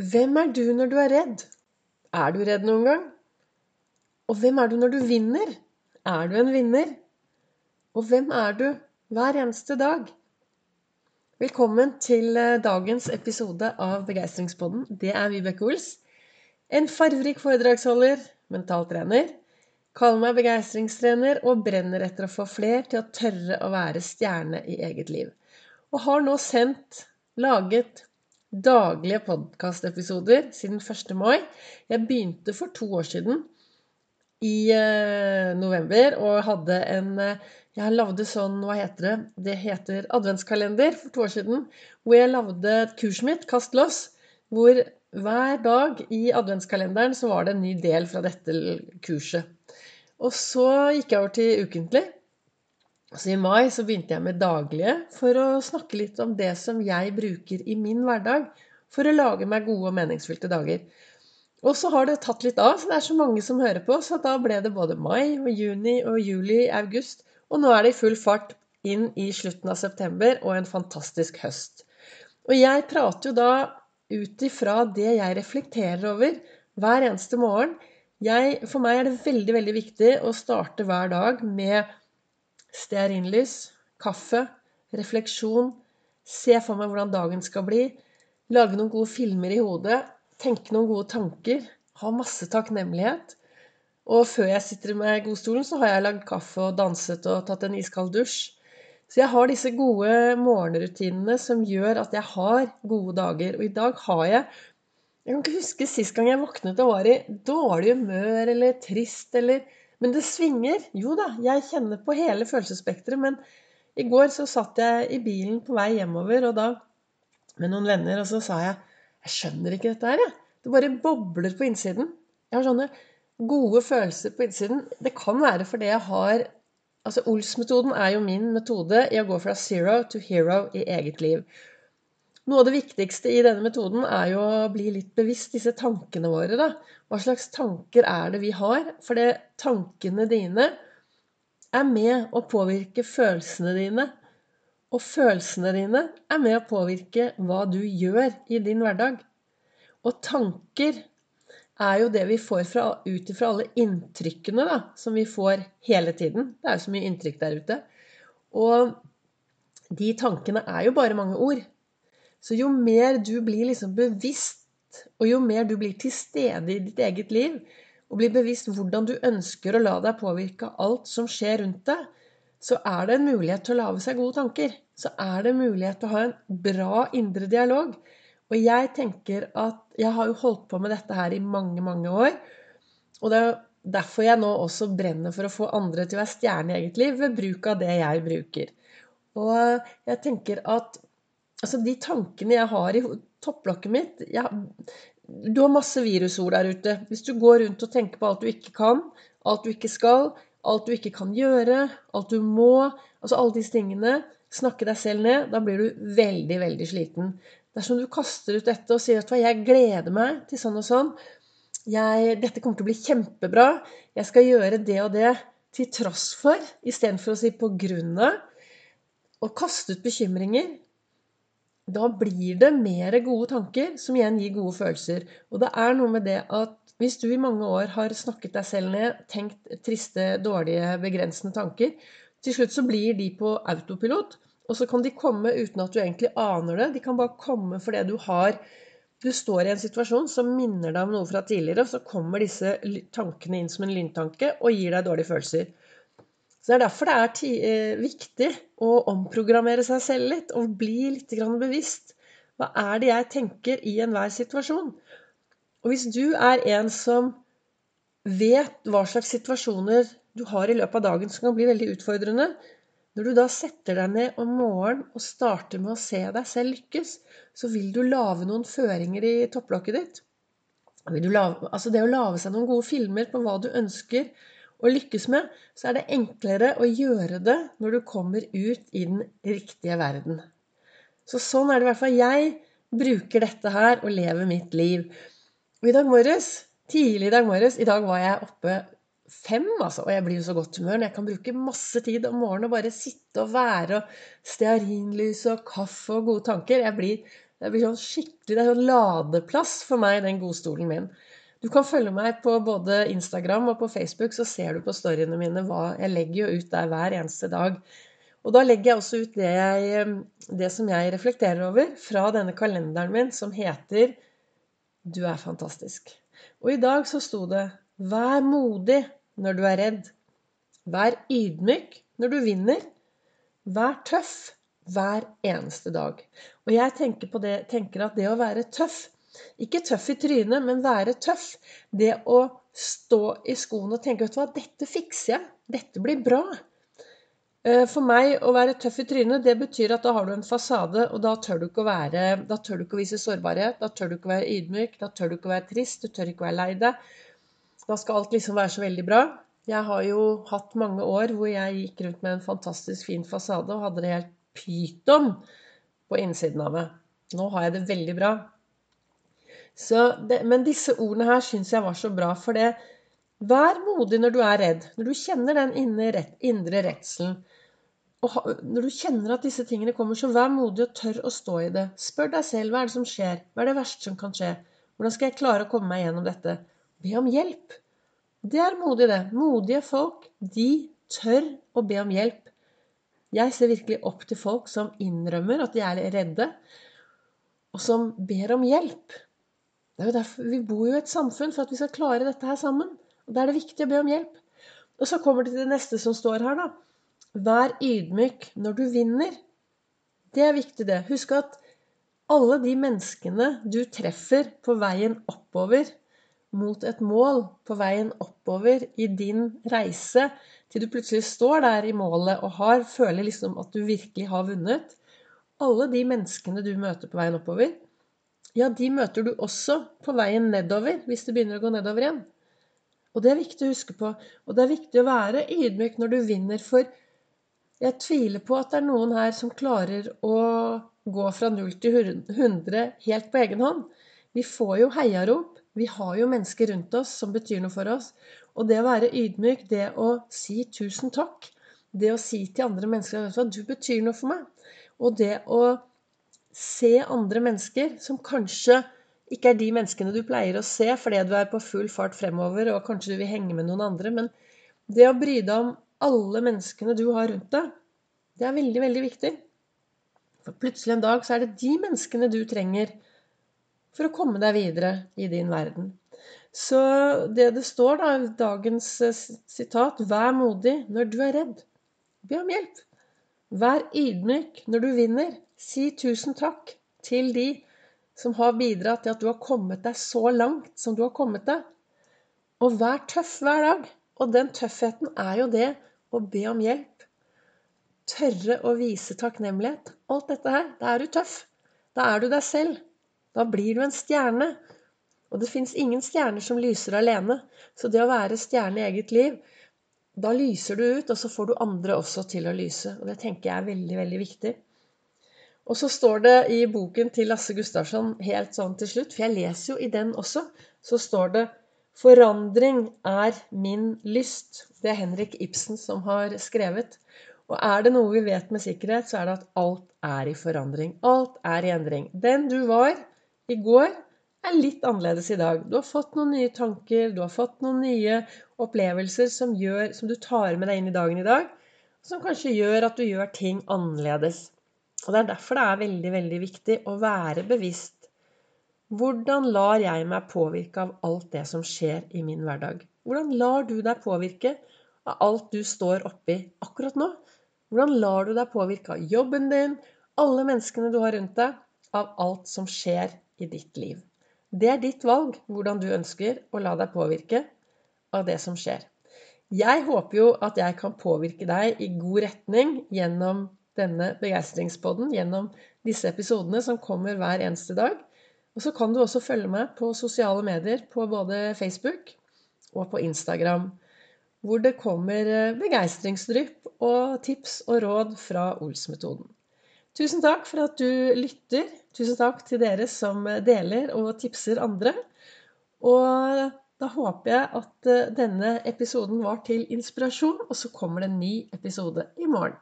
Hvem er du når du er redd? Er du redd noen gang? Og hvem er du når du vinner? Er du en vinner? Og hvem er du hver eneste dag? Velkommen til eh, dagens episode av Begeistringspodden. Det er Vibeke Ols. En farverik foredragsholder, mentaltrener. Kaller meg begeistringstrener og brenner etter å få fler til å tørre å være stjerne i eget liv. Og har nå sendt, laget daglige podkastepisoder siden 1. mai. Jeg begynte for to år siden i eh, november og hadde en eh, Jeg lagde sånn, hva heter det? Det heter adventskalender for to år siden. Hvor jeg lagde kurset mitt, Kast loss. Hvor hver dag i adventskalenderen så var det en ny del fra dette kurset. Og så gikk jeg over til ukentlig. Så i mai så begynte jeg med daglige for å snakke litt om det som jeg bruker i min hverdag for å lage meg gode og meningsfylte dager. Og så har det tatt litt av, så det er så mange som hører på, så da ble det både mai og juni og juli, august, og nå er det i full fart inn i slutten av september og en fantastisk høst. Og jeg prater jo da ut ifra det jeg reflekterer over hver eneste morgen. Jeg, for meg er det veldig, veldig viktig å starte hver dag med stearinlys, kaffe, refleksjon, se for meg hvordan dagen skal bli, lage noen gode filmer i hodet, tenke noen gode tanker, ha masse takknemlighet. Og før jeg sitter med godstolen, så har jeg lagd kaffe og danset og tatt en iskald dusj. Så jeg har disse gode morgenrutinene som gjør at jeg har gode dager. Og i dag har jeg Jeg kan ikke huske sist gang jeg våknet og var i dårlig humør eller trist eller men det svinger. Jo da, jeg kjenner på hele følelsesspekteret. Men i går så satt jeg i bilen på vei hjemover og da med noen venner, og så sa jeg Jeg skjønner ikke dette her, jeg. Det bare bobler på innsiden. Jeg har sånne gode følelser på innsiden. Det kan være fordi jeg har Altså, Ols-metoden er jo min metode i å gå fra zero to hero i eget liv. Noe av det viktigste i denne metoden er jo å bli litt bevisst disse tankene våre. da. Hva slags tanker er det vi har? For det, tankene dine er med å påvirke følelsene dine. Og følelsene dine er med å påvirke hva du gjør i din hverdag. Og tanker er jo det vi får ut ifra alle inntrykkene da, som vi får hele tiden. Det er jo så mye inntrykk der ute. Og de tankene er jo bare mange ord. Så jo mer du blir liksom bevisst, og jo mer du blir til stede i ditt eget liv, og blir bevisst hvordan du ønsker å la deg påvirke av alt som skjer rundt deg, så er det en mulighet til å lage seg gode tanker. Så er det en mulighet til å ha en bra indre dialog. Og jeg tenker at jeg har jo holdt på med dette her i mange, mange år. Og det er derfor jeg nå også brenner for å få andre til å være stjerne i eget liv ved bruk av det jeg bruker. Og jeg tenker at Altså, de tankene jeg har i topplokket mitt jeg, Du har masse virusord der ute. Hvis du går rundt og tenker på alt du ikke kan, alt du ikke skal, alt du ikke kan gjøre, alt du må Altså alle disse tingene. Snakke deg selv ned. Da blir du veldig, veldig sliten. Dersom du kaster ut dette og sier at jeg gleder meg til sånn og sånn jeg, Dette kommer til å bli kjempebra. Jeg skal gjøre det og det til tross for, istedenfor å si på grunn av. Og kaste ut bekymringer da blir det mer gode tanker, som igjen gir gode følelser. Og det er noe med det at hvis du i mange år har snakket deg selv ned, tenkt triste, dårlige, begrensende tanker, til slutt så blir de på autopilot. Og så kan de komme uten at du egentlig aner det. De kan bare komme fordi du har Du står i en situasjon som minner deg om noe fra tidligere, og så kommer disse tankene inn som en lyntanke og gir deg dårlige følelser. Så Det er derfor det er eh, viktig å omprogrammere seg selv litt og bli litt bevisst. Hva er det jeg tenker i enhver situasjon? Og hvis du er en som vet hva slags situasjoner du har i løpet av dagen som kan bli veldig utfordrende, når du da setter deg ned om morgenen og starter med å se deg selv lykkes, så vil du lage noen føringer i topplokket ditt. Lave, altså det å lage seg noen gode filmer på hva du ønsker å lykkes med, så er det enklere å gjøre det når du kommer ut i den riktige verden. Så sånn er det i hvert fall. Jeg bruker dette her og lever mitt liv. Og i dag morges, tidlig i dag morges I dag var jeg oppe fem, altså, og jeg blir jo så godt humør når jeg kan bruke masse tid om morgenen og bare sitte og være og stearinlys og kaffe og gode tanker. Jeg blir jeg blir sånn skikkelig, det er sånn ladeplass for meg, den godstolen min. Du kan følge meg på både Instagram og på Facebook, så ser du på storyene mine hva Jeg legger jo ut der hver eneste dag. Og da legger jeg også ut det, jeg, det som jeg reflekterer over fra denne kalenderen min, som heter Du er fantastisk. Og i dag så sto det Vær modig når du er redd. Vær ydmyk når du vinner. Vær tøff hver eneste dag. Og jeg tenker, det, tenker at det å være tøff Ikke tøff i trynet, men være tøff. Det å stå i skoene og tenke vet du hva, dette fikser jeg. Dette blir bra. Eh, for meg å være tøff i trynet, det betyr at da har du en fasade, og da tør du ikke å være Da tør du ikke å vise sårbarhet, da tør du ikke å være ydmyk, da tør du ikke å være trist, du tør ikke å være lei deg. Da skal alt liksom være så veldig bra. Jeg har jo hatt mange år hvor jeg gikk rundt med en fantastisk fin fasade og hadde det helt pyton på innsiden av meg. Nå har jeg det veldig bra. Det, men disse ordene her syns jeg var så bra, for det Vær modig når du er redd. Når du kjenner den indre redselen. Og når du kjenner at disse tingene kommer, så vær modig og tør å stå i det. Spør deg selv hva er det som skjer. Hva er det verste som kan skje? Hvordan skal jeg klare å komme meg gjennom dette? Be om hjelp. Det er modig, det. Modige folk, de tør å be om hjelp. Jeg ser virkelig opp til folk som innrømmer at de er redde, og som ber om hjelp. Det er jo derfor Vi bor jo i et samfunn for at vi skal klare dette her sammen. Og Da er det viktig å be om hjelp. Og så kommer det til det neste som står her, da. Vær ydmyk når du vinner. Det er viktig, det. Husk at alle de menneskene du treffer på veien oppover, mot et mål på veien oppover i din reise, til du plutselig står der i målet og har, føler liksom at du virkelig har vunnet. Alle de menneskene du møter på veien oppover, ja, de møter du også på veien nedover, hvis du begynner å gå nedover igjen. Og det er viktig å huske på. Og det er viktig å være ydmyk når du vinner, for jeg tviler på at det er noen her som klarer å gå fra null til 100 helt på egen hånd. Vi får jo heiarop. Vi har jo mennesker rundt oss som betyr noe for oss. Og det å være ydmyk, det å si tusen takk, det å si til andre mennesker at du betyr noe for meg, og det å se andre mennesker som kanskje ikke er de menneskene du pleier å se fordi du er på full fart fremover og kanskje du vil henge med noen andre, men det å bry deg om alle menneskene du har rundt deg, det er veldig, veldig viktig. For plutselig en dag så er det de menneskene du trenger for å komme deg videre i din verden. Så det det står, da, dagens eh, sitat Vær modig når du er redd. Be om hjelp. Vær ydmyk når du vinner. Si tusen takk til de som har bidratt til at du har kommet deg så langt som du har kommet deg. Og vær tøff hver dag. Og den tøffheten er jo det å be om hjelp. Tørre å vise takknemlighet. Alt dette her. Da er du tøff. Da er du deg selv. Da blir du en stjerne. Og det fins ingen stjerner som lyser alene. Så det å være stjerne i eget liv, da lyser du ut, og så får du andre også til å lyse. Og det tenker jeg er veldig, veldig viktig. Og så står det i boken til Lasse Gustavsson helt sånn til slutt, for jeg leser jo i den også, så står det Forandring er min lyst. Det er Henrik Ibsen som har skrevet. Og er det noe vi vet med sikkerhet, så er det at alt er i forandring. Alt er i endring. Den du var, i går, er litt annerledes i dag. Du har fått noen nye tanker, du har fått noen nye opplevelser som, gjør, som du tar med deg inn i dagen i dag, som kanskje gjør at du gjør ting annerledes. Og Det er derfor det er veldig, veldig viktig å være bevisst. Hvordan lar jeg meg påvirke av alt det som skjer i min hverdag? Hvordan lar du deg påvirke av alt du står oppi akkurat nå? Hvordan lar du deg påvirke av jobben din, alle menneskene du har rundt deg, av alt som skjer i ditt liv. Det er ditt valg hvordan du ønsker å la deg påvirke av det som skjer. Jeg håper jo at jeg kan påvirke deg i god retning gjennom denne begeistringspodden, gjennom disse episodene som kommer hver eneste dag. Og så kan du også følge meg på sosiale medier, på både Facebook og på Instagram, hvor det kommer eh, begeistringsdrypp og tips og råd fra Ols-metoden. Tusen takk for at du lytter. Tusen takk til dere som deler og tipser andre. Og da håper jeg at eh, denne episoden var til inspirasjon, og så kommer det en ny episode i morgen.